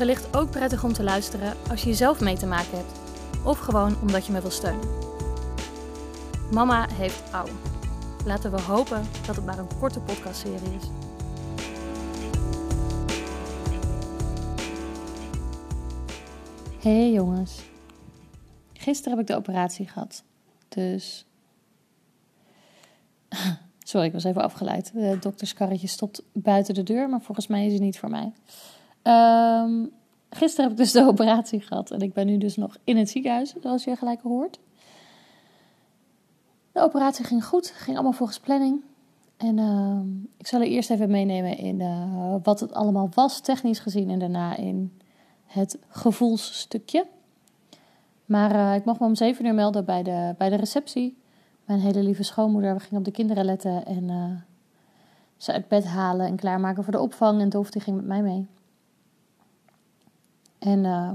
wellicht ook prettig om te luisteren als je zelf mee te maken hebt. Of gewoon omdat je me wil steunen. Mama heeft ouw. Laten we hopen dat het maar een korte podcastserie is. Hey jongens. Gisteren heb ik de operatie gehad. Dus. Sorry, ik was even afgeleid. De dokterskarretje stopt buiten de deur, maar volgens mij is hij niet voor mij. Um, gisteren heb ik dus de operatie gehad en ik ben nu dus nog in het ziekenhuis, zoals je gelijk hoort. De operatie ging goed, ging allemaal volgens planning. En uh, ik zal er eerst even meenemen in uh, wat het allemaal was, technisch gezien, en daarna in het gevoelsstukje. Maar uh, ik mocht me om zeven uur melden bij de, bij de receptie. Mijn hele lieve schoonmoeder, we gingen op de kinderen letten en uh, ze uit bed halen en klaarmaken voor de opvang. En Dolf die ging met mij mee. En uh,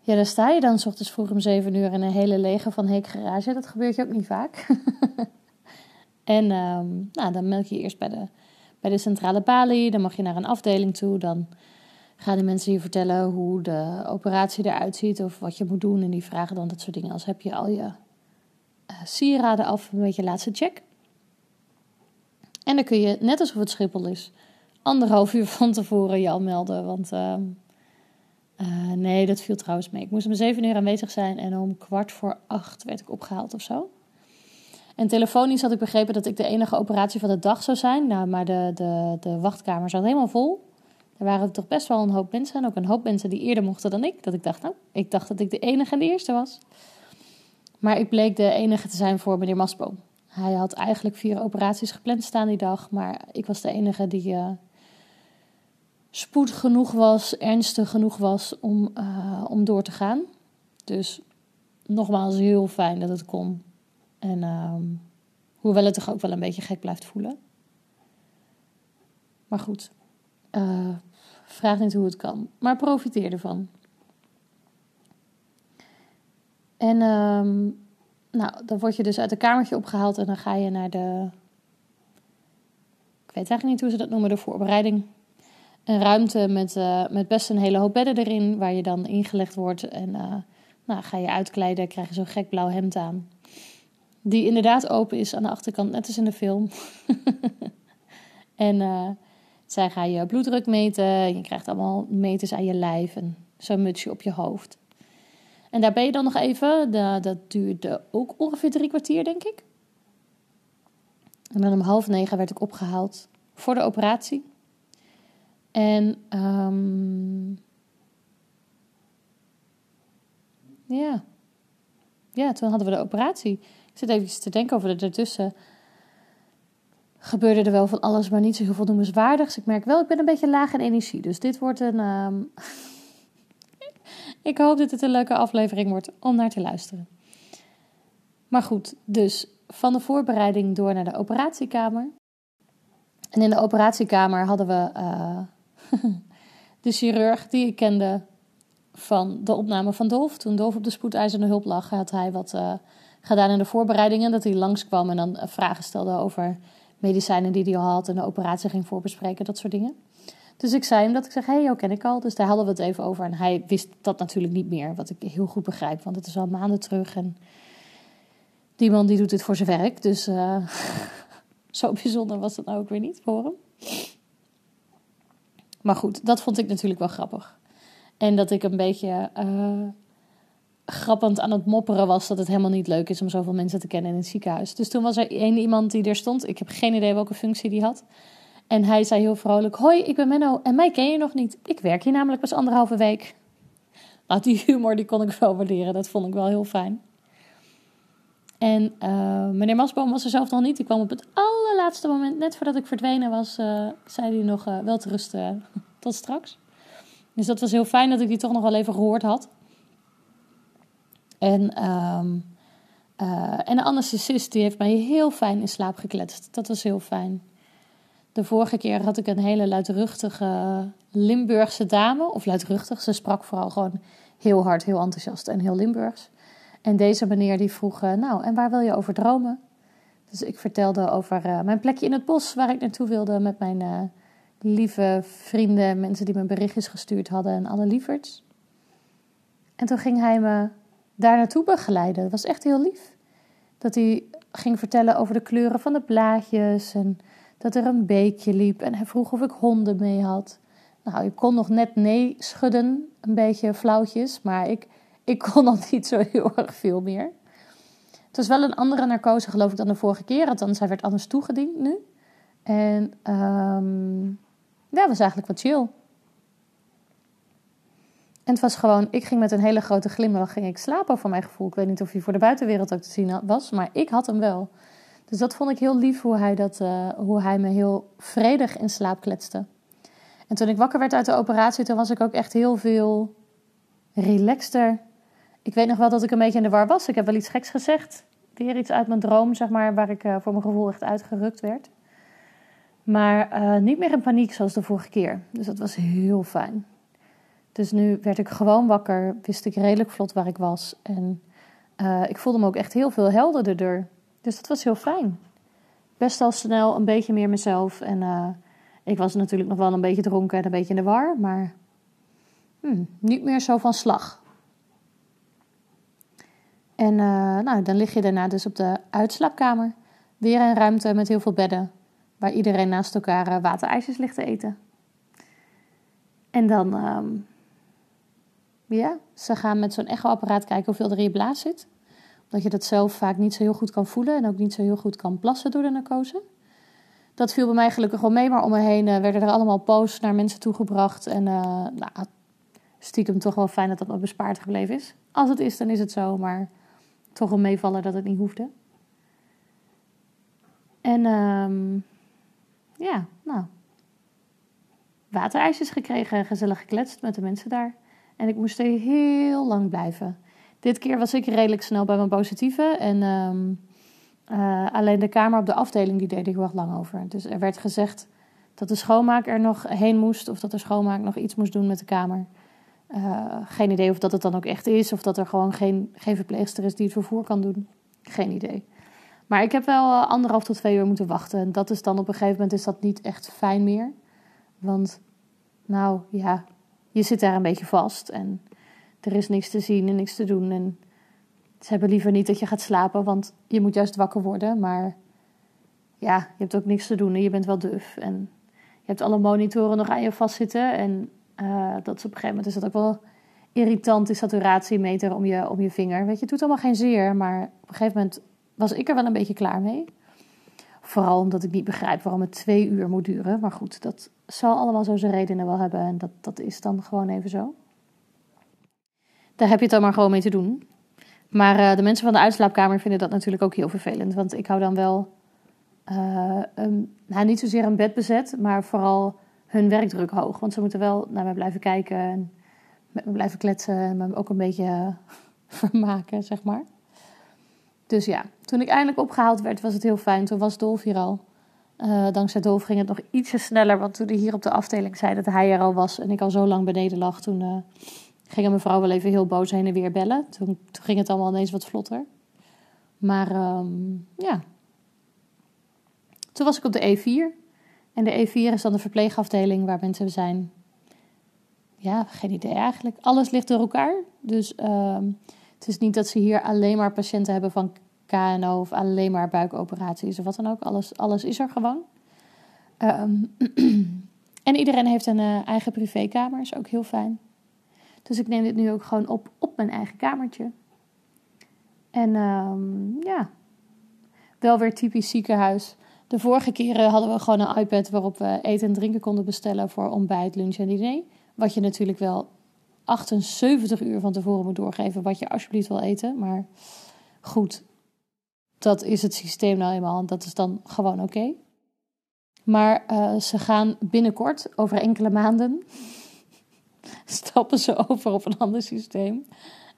ja, daar sta je dan s ochtends vroeg om zeven uur in een hele leger van Heek garage. Dat gebeurt je ook niet vaak. en uh, nou, dan meld je, eerst bij de, bij de centrale balie. Dan mag je naar een afdeling toe. Dan gaan die mensen je vertellen hoe de operatie eruit ziet of wat je moet doen. En die vragen dan dat soort dingen als heb je al je uh, sieraden af, een beetje laatste check. En dan kun je, net alsof het Schiphol is, anderhalf uur van tevoren je al melden. Want uh, uh, nee, dat viel trouwens mee. Ik moest om zeven uur aanwezig zijn en om kwart voor acht werd ik opgehaald of zo. En telefonisch had ik begrepen dat ik de enige operatie van de dag zou zijn. Nou, maar de, de, de wachtkamer zat helemaal vol. Er waren toch best wel een hoop mensen. En ook een hoop mensen die eerder mochten dan ik. Dat ik dacht, nou, ik dacht dat ik de enige en de eerste was. Maar ik bleek de enige te zijn voor meneer Masboom. Hij had eigenlijk vier operaties gepland staan die dag. Maar ik was de enige die uh, spoed genoeg was, ernstig genoeg was om, uh, om door te gaan. Dus nogmaals, heel fijn dat het kon. En uh, hoewel het toch ook wel een beetje gek blijft voelen. Maar goed, uh, vraag niet hoe het kan. Maar profiteer ervan. En uh, nou, dan word je dus uit het kamertje opgehaald en dan ga je naar de. Ik weet eigenlijk niet hoe ze dat noemen, de voorbereiding. Een ruimte met, uh, met best een hele hoop bedden erin, waar je dan ingelegd wordt. En uh, nou, ga je uitkleden, krijg je zo'n gek blauw hemd aan. Die inderdaad open is aan de achterkant, net als in de film. en uh, zij gaan je bloeddruk meten, je krijgt allemaal meters aan je lijf en zo'n mutsje op je hoofd. En daar ben je dan nog even. Dat duurde ook ongeveer drie kwartier, denk ik. En dan om half negen werd ik opgehaald voor de operatie. En um, ja. ja, toen hadden we de operatie. Ik zit even te denken over de ertussen. Gebeurde er wel van alles, maar niet zo heel veel noemenswaardigs. Ik merk wel, ik ben een beetje laag in energie. Dus dit wordt een. Um, ik hoop dat het een leuke aflevering wordt om naar te luisteren. Maar goed, dus van de voorbereiding door naar de operatiekamer. En in de operatiekamer hadden we uh, de chirurg die ik kende van de opname van Dolf. Toen Dolf op de spoedeisende hulp lag, had hij wat uh, gedaan in de voorbereidingen. Dat hij langskwam en dan vragen stelde over medicijnen die hij al had en de operatie ging voorbespreken, dat soort dingen. Dus ik zei hem dat ik zeg, hé, hey, jou ken ik al. Dus daar hadden we het even over. En hij wist dat natuurlijk niet meer, wat ik heel goed begrijp. Want het is al maanden terug en die man die doet dit voor zijn werk. Dus uh, zo bijzonder was dat nou ook weer niet voor hem. Maar goed, dat vond ik natuurlijk wel grappig. En dat ik een beetje uh, grappend aan het mopperen was dat het helemaal niet leuk is om zoveel mensen te kennen in het ziekenhuis. Dus toen was er één iemand die er stond. Ik heb geen idee welke functie die had. En hij zei heel vrolijk: Hoi, ik ben Menno en mij ken je nog niet. Ik werk hier namelijk pas anderhalve week. Nou, die humor die kon ik wel waarderen. Dat vond ik wel heel fijn. En uh, meneer Masboom was er zelf nog niet. Ik kwam op het allerlaatste moment, net voordat ik verdwenen was, uh, zei hij nog uh, wel te rusten tot straks. Dus dat was heel fijn dat ik die toch nog wel even gehoord had. En, um, en de anesthesist die heeft mij heel fijn in slaap gekletst. Dat was heel fijn. De vorige keer had ik een hele luidruchtige Limburgse dame. Of luidruchtig, ze sprak vooral gewoon heel hard, heel enthousiast en heel Limburgs. En deze meneer die vroeg, uh, nou, en waar wil je over dromen? Dus ik vertelde over uh, mijn plekje in het bos waar ik naartoe wilde met mijn uh, lieve vrienden, mensen die me berichtjes gestuurd hadden en alle lieverds. En toen ging hij me daar naartoe begeleiden. Dat was echt heel lief. Dat hij ging vertellen over de kleuren van de blaadjes en dat er een beekje liep. En hij vroeg of ik honden mee had. Nou, ik kon nog net nee schudden, een beetje flauwtjes, maar ik, ik kon al niet zo heel erg veel meer. Het was wel een andere narcose, geloof ik, dan de vorige keer. Althans, hij werd anders toegediend nu. En um, ja, was eigenlijk wat chill. En het was gewoon, ik ging met een hele grote glimlach ging ik slapen voor mijn gevoel. Ik weet niet of hij voor de buitenwereld ook te zien was, maar ik had hem wel. Dus dat vond ik heel lief hoe hij, dat, uh, hoe hij me heel vredig in slaap kletste. En toen ik wakker werd uit de operatie, toen was ik ook echt heel veel relaxter. Ik weet nog wel dat ik een beetje in de war was. Ik heb wel iets geks gezegd. Weer iets uit mijn droom, zeg maar, waar ik uh, voor mijn gevoel echt uitgerukt werd. Maar uh, niet meer in paniek zoals de vorige keer. Dus dat was heel fijn. Dus nu werd ik gewoon wakker, wist ik redelijk vlot waar ik was. En uh, ik voelde me ook echt heel veel helderder. Dus dat was heel fijn. Best al snel een beetje meer mezelf. En ik was natuurlijk nog wel een beetje dronken en een beetje in de war. Maar hmm, niet meer zo van slag. En uh, nou, dan lig je daarna dus op de uitslaapkamer. Weer een ruimte met heel veel bedden. Waar iedereen naast elkaar waterijsjes ligt te eten. En dan um, ja, ze gaan met zo'n echoapparaat kijken hoeveel er in je blaas zit. Omdat je dat zelf vaak niet zo heel goed kan voelen en ook niet zo heel goed kan plassen door de narcose. Dat viel bij mij gelukkig wel mee, maar om me heen uh, werden er allemaal posts naar mensen toegebracht. En nou, stiekem toch wel fijn dat dat me bespaard gebleven is. Als het is, dan is het zo, maar toch een meevallen dat het niet hoefde. En um, ja, nou, waterijsjes gekregen, gezellig gekletst met de mensen daar. En ik moest er heel lang blijven. Dit keer was ik redelijk snel bij mijn positieve. En um, uh, alleen de kamer op de afdeling, die deed ik wel lang over. Dus er werd gezegd dat de schoonmaak er nog heen moest. Of dat de schoonmaak nog iets moest doen met de kamer. Uh, geen idee of dat het dan ook echt is. Of dat er gewoon geen, geen verpleegster is die het vervoer kan doen. Geen idee. Maar ik heb wel anderhalf tot twee uur moeten wachten. En dat is dan op een gegeven moment is dat niet echt fijn meer. Want, nou ja, je zit daar een beetje vast en er is niks te zien en niks te doen. En ze hebben liever niet dat je gaat slapen, want je moet juist wakker worden. Maar ja, je hebt ook niks te doen en je bent wel duf. En je hebt alle monitoren nog aan je vastzitten. En uh, dat op een gegeven moment is dat ook wel irritant, die saturatiemeter om je, om je vinger. Weet je, het doet allemaal geen zeer, maar op een gegeven moment was ik er wel een beetje klaar mee. Vooral omdat ik niet begrijp waarom het twee uur moet duren. Maar goed, dat zal allemaal zo zijn redenen wel hebben. En dat, dat is dan gewoon even zo. Daar heb je het dan maar gewoon mee te doen. Maar uh, de mensen van de uitslaapkamer vinden dat natuurlijk ook heel vervelend. Want ik hou dan wel, een, nou, niet zozeer een bed bezet, maar vooral hun werkdruk hoog. Want ze moeten wel naar mij blijven kijken en met me blijven kletsen en me ook een beetje uh, vermaken, zeg maar. Dus ja, toen ik eindelijk opgehaald werd, was het heel fijn. Toen was Dolf hier al. Uh, dankzij Dolf ging het nog ietsje sneller. Want toen hij hier op de afdeling zei dat hij er al was en ik al zo lang beneden lag, toen uh, ging mijn vrouw wel even heel boos heen en weer bellen. Toen, ging het allemaal ineens wat vlotter. Maar um, ja. Toen was ik op de E4. En de E4 is dan de verpleegafdeling waar mensen zijn. Ja, geen idee eigenlijk. Alles ligt door elkaar. Dus um, het is niet dat ze hier alleen maar patiënten hebben van KNO of alleen maar buikoperaties of wat dan ook. Alles, alles is er gewoon. Um, en iedereen heeft een uh, eigen privékamer, is ook heel fijn. Dus ik neem dit nu ook gewoon op op mijn eigen kamertje. En um, ja, wel weer typisch ziekenhuis. De vorige keren hadden we gewoon een iPad waarop we eten en drinken konden bestellen voor ontbijt, lunch en diner. Wat je natuurlijk wel 78 uur van tevoren moet doorgeven wat je alsjeblieft wil eten. Maar goed, dat is het systeem nou eenmaal en dat is dan gewoon oké. Maar uh, ze gaan binnenkort, over enkele maanden, stappen ze over op een ander systeem.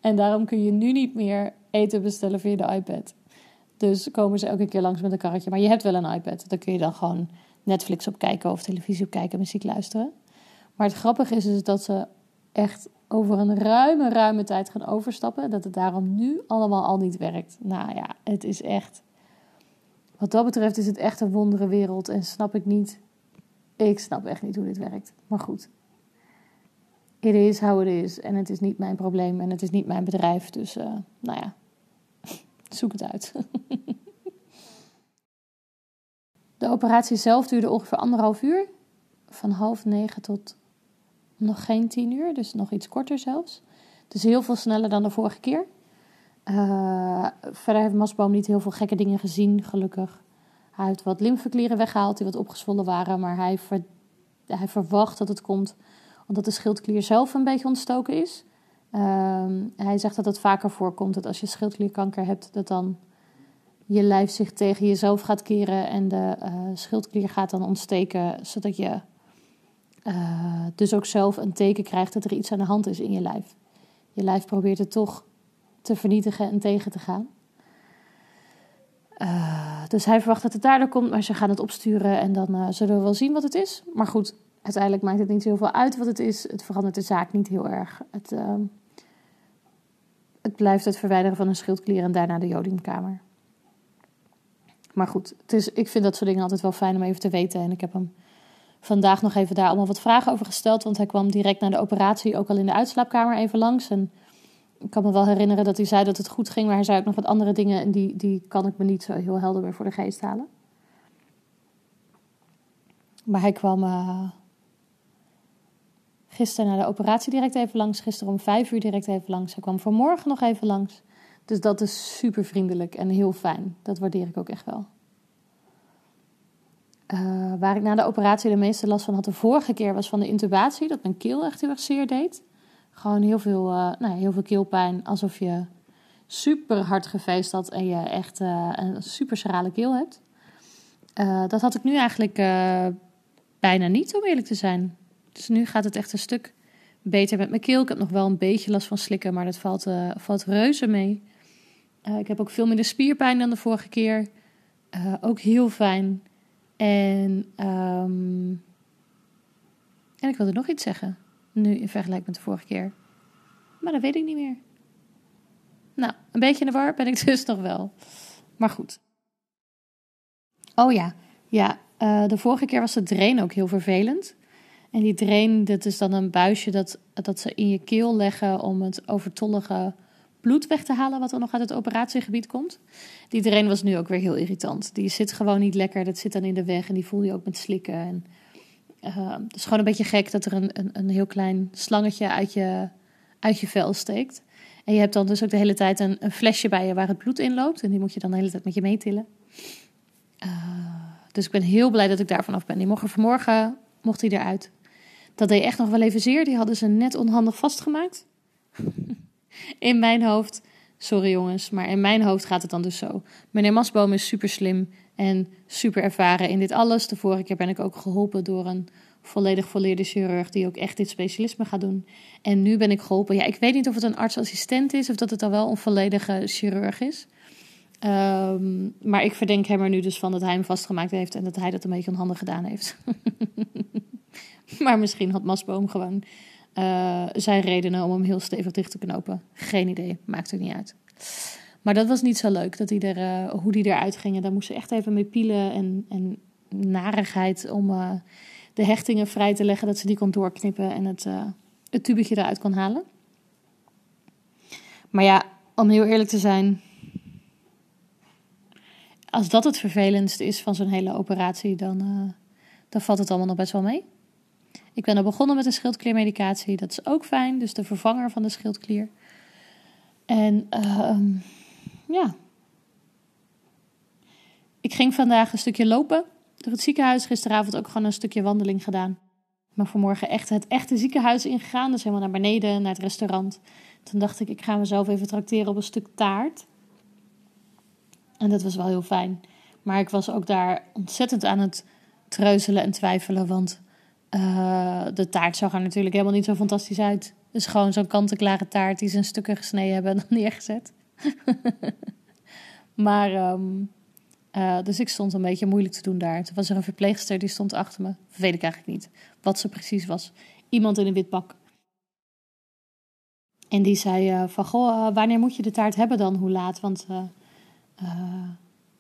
En daarom kun je nu niet meer eten bestellen via de iPad. Dus komen ze elke keer langs met een karretje. Maar je hebt wel een iPad. Dan kun je dan gewoon Netflix op kijken of televisie op kijken, muziek luisteren. Maar het grappige is, is dat ze echt over een ruime, ruime tijd gaan overstappen. Dat het daarom nu allemaal al niet werkt. Nou ja, het is echt. Wat dat betreft is het echt een wondere wereld. En snap ik niet. Ik snap echt niet hoe dit werkt. Maar goed. It is how it is. En het is niet mijn probleem. En het is niet mijn bedrijf. Dus, uh, nou ja. Zoek het uit. De operatie zelf duurde ongeveer anderhalf uur. Van half negen tot nog geen tien uur, dus nog iets korter zelfs. Dus heel veel sneller dan de vorige keer. Uh, verder heeft Masboom niet heel veel gekke dingen gezien, gelukkig. Hij heeft wat lymfeklieren weggehaald die wat opgezwollen waren, maar hij, hij verwacht dat het komt omdat de schildklier zelf een beetje ontstoken is. Uh, hij zegt dat het vaker voorkomt dat als je schildklierkanker hebt, dat dan je lijf zich tegen jezelf gaat keren en de uh, schildklier gaat dan ontsteken, zodat je uh, dus ook zelf een teken krijgt dat er iets aan de hand is in je lijf. Je lijf probeert het toch te vernietigen en tegen te gaan. Uh, dus hij verwacht dat het daardoor komt, maar ze gaan het opsturen en dan zullen we wel zien wat het is. Maar goed, uiteindelijk maakt het niet heel veel uit wat het is. Het verandert de zaak niet heel erg. Het, uh, het blijft het verwijderen van een schildklier en daarna de jodiumkamer. Maar goed, het is, ik vind dat soort dingen altijd wel fijn om even te weten. En ik heb hem vandaag nog even daar allemaal wat vragen over gesteld. Want hij kwam direct na de operatie ook al in de uitslaapkamer even langs. En ik kan me wel herinneren dat hij zei dat het goed ging. Maar hij zei ook nog wat andere dingen. En die, die kan ik me niet zo heel helder meer voor de geest halen. Maar hij kwam uh, gisteren na de operatie direct even langs. Gisteren om vijf uur direct even langs. Hij kwam vanmorgen nog even langs. Dus dat is super vriendelijk en heel fijn. Dat waardeer ik ook echt wel. Uh, waar ik na de operatie de meeste last van had de vorige keer was van de intubatie. Dat mijn keel echt heel erg zeer deed. Gewoon heel veel, uh, nou, heel veel keelpijn. Alsof je super hard gefeest had en je echt uh, een super schrale keel hebt. dat had ik nu eigenlijk bijna niet, om eerlijk te zijn. Dus nu gaat het echt een stuk beter met mijn keel. Ik heb nog wel een beetje last van slikken, maar dat valt, valt reuze mee. ik heb ook veel minder spierpijn dan de vorige keer. ook heel fijn. En, um, en ik wilde nog iets zeggen. Nu in vergelijking met de vorige keer. Maar dat weet ik niet meer. Nou, een beetje in de war ben ik dus nog wel. Maar goed. Oh ja, ja. De vorige keer was de drain ook heel vervelend. En die drain, dat is dan een buisje dat, dat ze in je keel leggen om het overtollige bloed weg te halen wat er nog uit het operatiegebied komt. Die drain was nu ook weer heel irritant. Die zit gewoon niet lekker, dat zit dan in de weg en die voel je ook met slikken. En, uh, het is gewoon een beetje gek dat er een, een, een heel klein slangetje uit je, uit je vel steekt. En je hebt dan dus ook de hele tijd een, flesje bij je waar het bloed in loopt. En die moet je dan de hele tijd met je meetillen. Uh, dus ik ben heel blij dat ik daar vanaf ben. Die mocht er vanmorgen, mocht hij eruit. Dat deed echt nog wel even zeer. Die hadden ze net onhandig vastgemaakt. in mijn hoofd, sorry jongens, maar in mijn hoofd gaat het dan dus zo. Meneer Masboom is super slim en super ervaren in dit alles. De vorige keer ben ik ook geholpen door een volledig volleerde chirurg die ook echt dit specialisme gaat doen. En nu ben ik geholpen. Ja, ik weet niet of het een artsassistent is of dat het dan wel een volledige chirurg is. Um, maar ik verdenk hem er nu dus van dat hij hem vastgemaakt heeft en dat hij dat een beetje onhandig gedaan heeft. maar misschien had Masboom gewoon uh, zijn redenen om hem heel stevig dicht te knopen. Geen idee, maakt ook niet uit. Maar dat was niet zo leuk, dat hij er, uh, hoe die eruit gingen. Daar moesten ze echt even mee pielen en, en narigheid om uh, de hechtingen vrij te leggen. Dat ze die kon doorknippen en het, het tubetje eruit kon halen. Maar ja, om heel eerlijk te zijn... Als dat het vervelendste is van zo'n hele operatie, dan, dan valt het allemaal nog best wel mee. Ik ben al begonnen met een schildkliermedicatie. Dat is ook fijn, dus de vervanger van de schildklier. En uh, ja. Ik ging vandaag een stukje lopen door het ziekenhuis. Gisteravond ook gewoon een stukje wandeling gedaan. Maar vanmorgen echt het echte ziekenhuis ingegaan. Dus helemaal naar beneden, naar het restaurant. Toen dacht ik, ik ga mezelf even tracteren op een stuk taart. En dat was wel heel fijn. Maar ik was ook daar ontzettend aan het treuzelen en twijfelen. Want uh, de taart zag er natuurlijk helemaal niet zo fantastisch uit. Dus gewoon zo'n kant-en-klare taart die ze in stukken gesneden hebben en dan neergezet. maar, ehm, eh, dus ik stond een beetje moeilijk te doen daar. Toen was er een verpleegster die stond achter me. Weet ik eigenlijk niet wat ze precies was. Iemand in een wit pak. En die zei uh, van, goh, wanneer moet je de taart hebben dan? Hoe laat? Want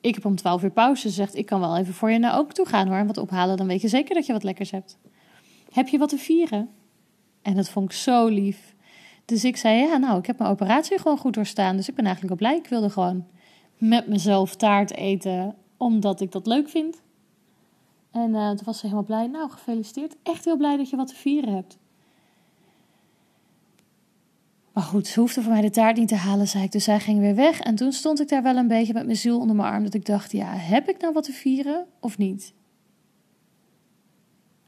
ik heb om 12 uur pauze. Ze zegt, ik kan wel even voor je naar ook toe gaan hoor. En wat ophalen, dan weet je zeker dat je wat lekkers hebt. Heb je wat te vieren? En dat vond ik zo lief. Dus ik zei, ja, nou, ik heb mijn operatie gewoon goed doorstaan. Dus ik ben eigenlijk wel blij. Ik wilde gewoon met mezelf taart eten, omdat ik dat leuk vind. En uh, toen was ze helemaal blij. Nou, gefeliciteerd. Echt heel blij dat je wat te vieren hebt. Maar goed, ze hoefde voor mij de taart niet te halen, zei ik. Dus zij ging weer weg. En toen stond ik daar wel een beetje met mijn ziel onder mijn arm. Dat ik dacht, ja, heb ik nou wat te vieren of niet?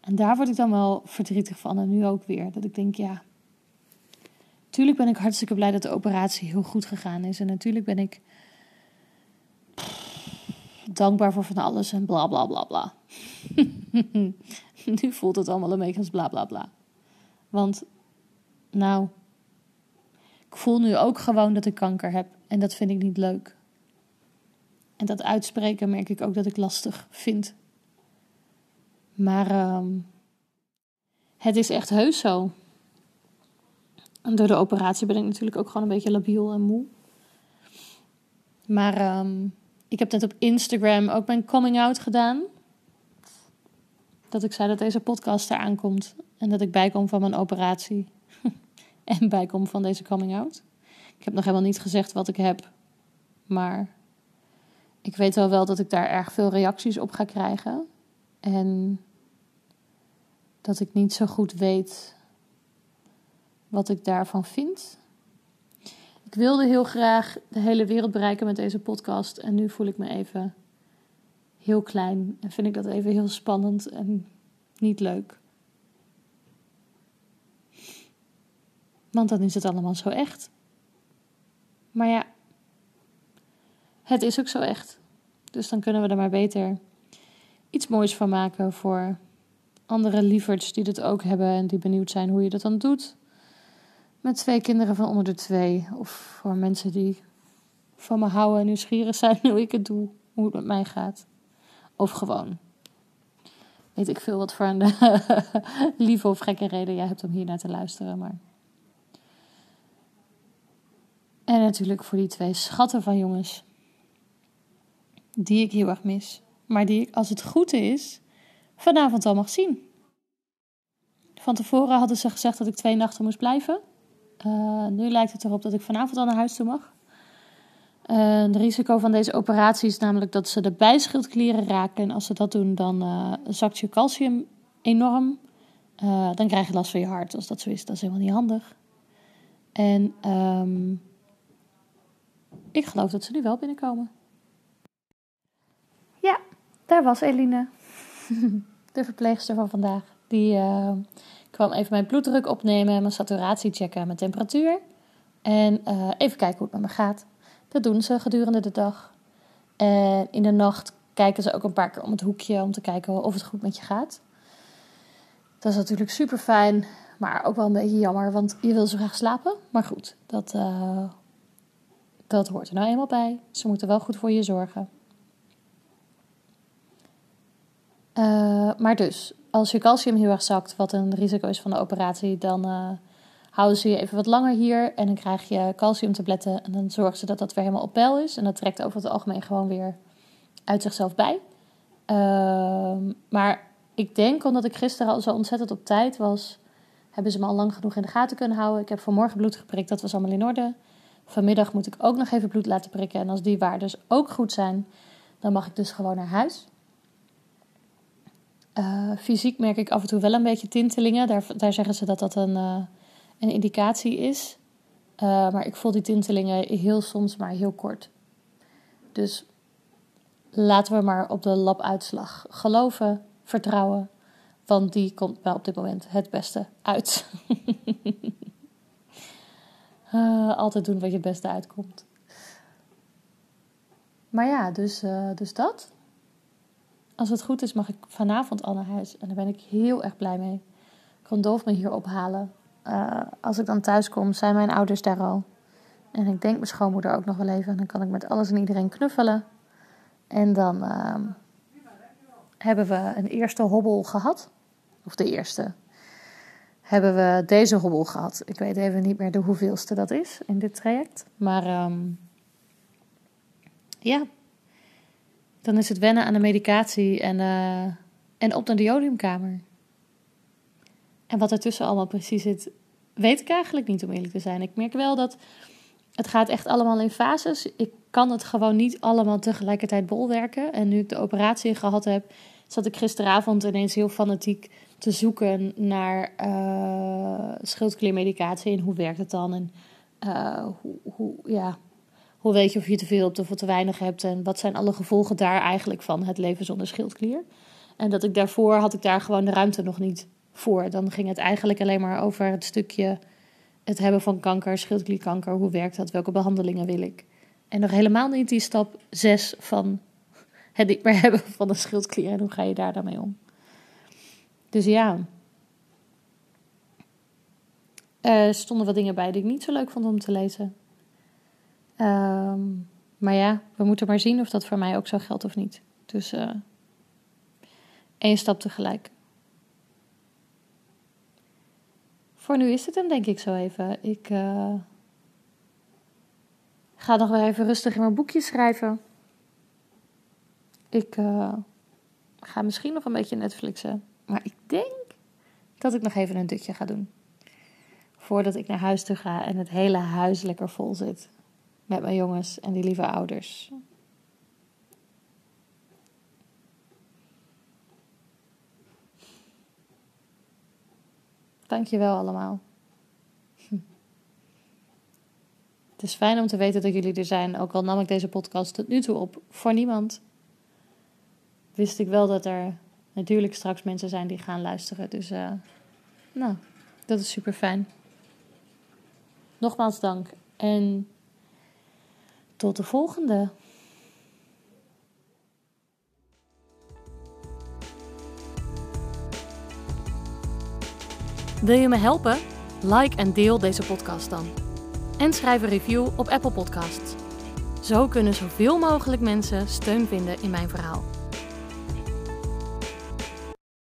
En daar word ik dan wel verdrietig van. En nu ook weer. Dat ik denk, ja. Tuurlijk ben ik hartstikke blij dat de operatie heel goed gegaan is. En natuurlijk ben ik dankbaar voor van alles en bla bla bla bla. nu voelt het allemaal een beetje als bla bla bla. Want, nou, ik voel nu ook gewoon dat ik kanker heb. En dat vind ik niet leuk. En dat uitspreken merk ik ook dat ik lastig vind. Maar uh, het is echt heus zo. Door de operatie ben ik natuurlijk ook gewoon een beetje labiel en moe. Maar uh, ik heb net op Instagram ook mijn coming out gedaan. Dat ik zei dat deze podcast eraan komt. En dat ik bijkom van mijn operatie. en bijkom van deze coming out. Ik heb nog helemaal niet gezegd wat ik heb. Maar ik weet wel wel dat ik daar erg veel reacties op ga krijgen. En dat ik niet zo goed weet wat ik daarvan vind. Ik wilde heel graag de hele wereld bereiken met deze podcast. En nu voel ik me even heel klein. En vind ik dat even heel spannend en niet leuk. Want dan is het allemaal zo echt. Maar ja, het is ook zo echt. Dus dan kunnen we er maar beter iets moois van maken voor andere lieverds die dit ook hebben en die benieuwd zijn hoe je dat dan doet. Met twee kinderen van onder de twee. Of voor mensen die van me houden en nieuwsgierig zijn hoe ik het doe, hoe het met mij gaat. Of gewoon. Weet ik veel wat voor een lieve of gekke reden jij hebt om hier naar te luisteren. Maar en natuurlijk voor die twee schatten van jongens. Die ik heel erg mis. Maar die ik, als het goed is, vanavond al mag zien. Van tevoren hadden ze gezegd dat ik twee nachten moest blijven. Uh, nu lijkt het erop dat ik vanavond al naar huis toe mag. Het risico van deze operatie is namelijk dat ze de bijschildklieren raken. En als ze dat doen, dan uh, zakt je calcium enorm. dan krijg je last van je hart. Als dat zo is, dat is helemaal niet handig. En um, ik geloof dat ze nu wel binnenkomen. Daar was Eline. De verpleegster van vandaag. Die uh, kwam even mijn bloeddruk opnemen, mijn saturatie checken, mijn temperatuur. En uh, even kijken hoe het met me gaat. Dat doen ze gedurende de dag. En in de nacht kijken ze ook een paar keer om het hoekje om te kijken of het goed met je gaat. Dat is natuurlijk super fijn, maar ook wel een beetje jammer, want je wil zo graag slapen. Maar goed, dat uh, dat hoort er nou eenmaal bij. Ze moeten wel goed voor je zorgen. Uh, maar dus, als je calcium heel erg zakt, wat een risico is van de operatie, dan uh, houden ze je even wat langer hier en dan krijg je calciumtabletten en dan zorgen ze dat dat weer helemaal op peil is. En dat trekt over het algemeen gewoon weer uit zichzelf bij. Uh, maar ik denk, omdat ik gisteren al zo ontzettend op tijd was, hebben ze me al lang genoeg in de gaten kunnen houden. Ik heb vanmorgen bloed geprikt, dat was allemaal in orde. Vanmiddag moet ik ook nog even bloed laten prikken. En als die waarden ook goed zijn, dan mag ik dus gewoon naar huis. Uh, fysiek merk ik af en toe wel een beetje tintelingen. Daar, daar zeggen ze dat dat een, uh, een indicatie is. Uh, maar ik voel die tintelingen heel soms maar heel kort. Dus laten we maar op de labuitslag geloven, vertrouwen. Want die komt wel op dit moment het beste uit. Altijd doen wat je het beste uitkomt. Maar ja, dus, dus dat. Als het goed is, mag ik vanavond al naar huis. En daar ben ik heel erg blij mee. kon Dolf me hier ophalen. Uh, als ik dan thuis kom, zijn mijn ouders daar al. En ik denk mijn schoonmoeder ook nog wel even. En dan kan ik met alles en iedereen knuffelen. En dan uh, hebben we een eerste hobbel gehad. Of de eerste. Hebben we deze hobbel gehad. Ik weet even niet meer de hoeveelste dat is in dit traject. Maar um, ja, dan is het wennen aan de medicatie en, uh, en op naar de jodiumkamer. En wat ertussen allemaal precies zit, weet ik eigenlijk niet om eerlijk te zijn. Ik merk wel dat het gaat echt allemaal in fases. Ik kan het gewoon niet allemaal tegelijkertijd bolwerken. En nu ik de operatie gehad heb, zat ik gisteravond ineens heel fanatiek te zoeken naar uh, schildkliermedicatie en hoe werkt het dan en uh, hoe, hoe, ja, hoe weet je of je te veel hebt of te weinig hebt en wat zijn alle gevolgen daar eigenlijk van het leven zonder schildklier. En dat ik daarvoor had ik daar gewoon de ruimte nog niet voor. Dan ging het eigenlijk alleen maar over het stukje het hebben van kanker, schildklierkanker, hoe werkt dat, welke behandelingen wil ik. En nog helemaal niet die stap 6 van het niet meer hebben van de schildklier en hoe ga je daar dan mee om. Dus ja, er stonden wat dingen bij die ik niet zo leuk vond om te lezen. Um, maar ja, we moeten maar zien of dat voor mij ook zo geldt of niet. Dus uh, één stap tegelijk. Voor nu is het hem denk ik zo even. Ik uh, ga nog wel even rustig in mijn boekje schrijven. Ik uh, ga misschien nog een beetje Netflixen. Maar ik denk dat ik nog even een dutje ga doen. Voordat ik naar huis toe ga en het hele huis lekker vol zit. Met mijn jongens en die lieve ouders. Dankjewel allemaal. Het is fijn om te weten dat jullie er zijn, ook al nam ik deze podcast tot nu toe op voor niemand. Wist ik wel dat er natuurlijk straks mensen zijn die gaan luisteren. Dus uh, nou, dat is super fijn. Nogmaals dank en tot de volgende. Wil je me helpen? Like en deel deze podcast dan. En schrijf een review op Apple Podcasts. Zo kunnen zoveel mogelijk mensen steun vinden in mijn verhaal.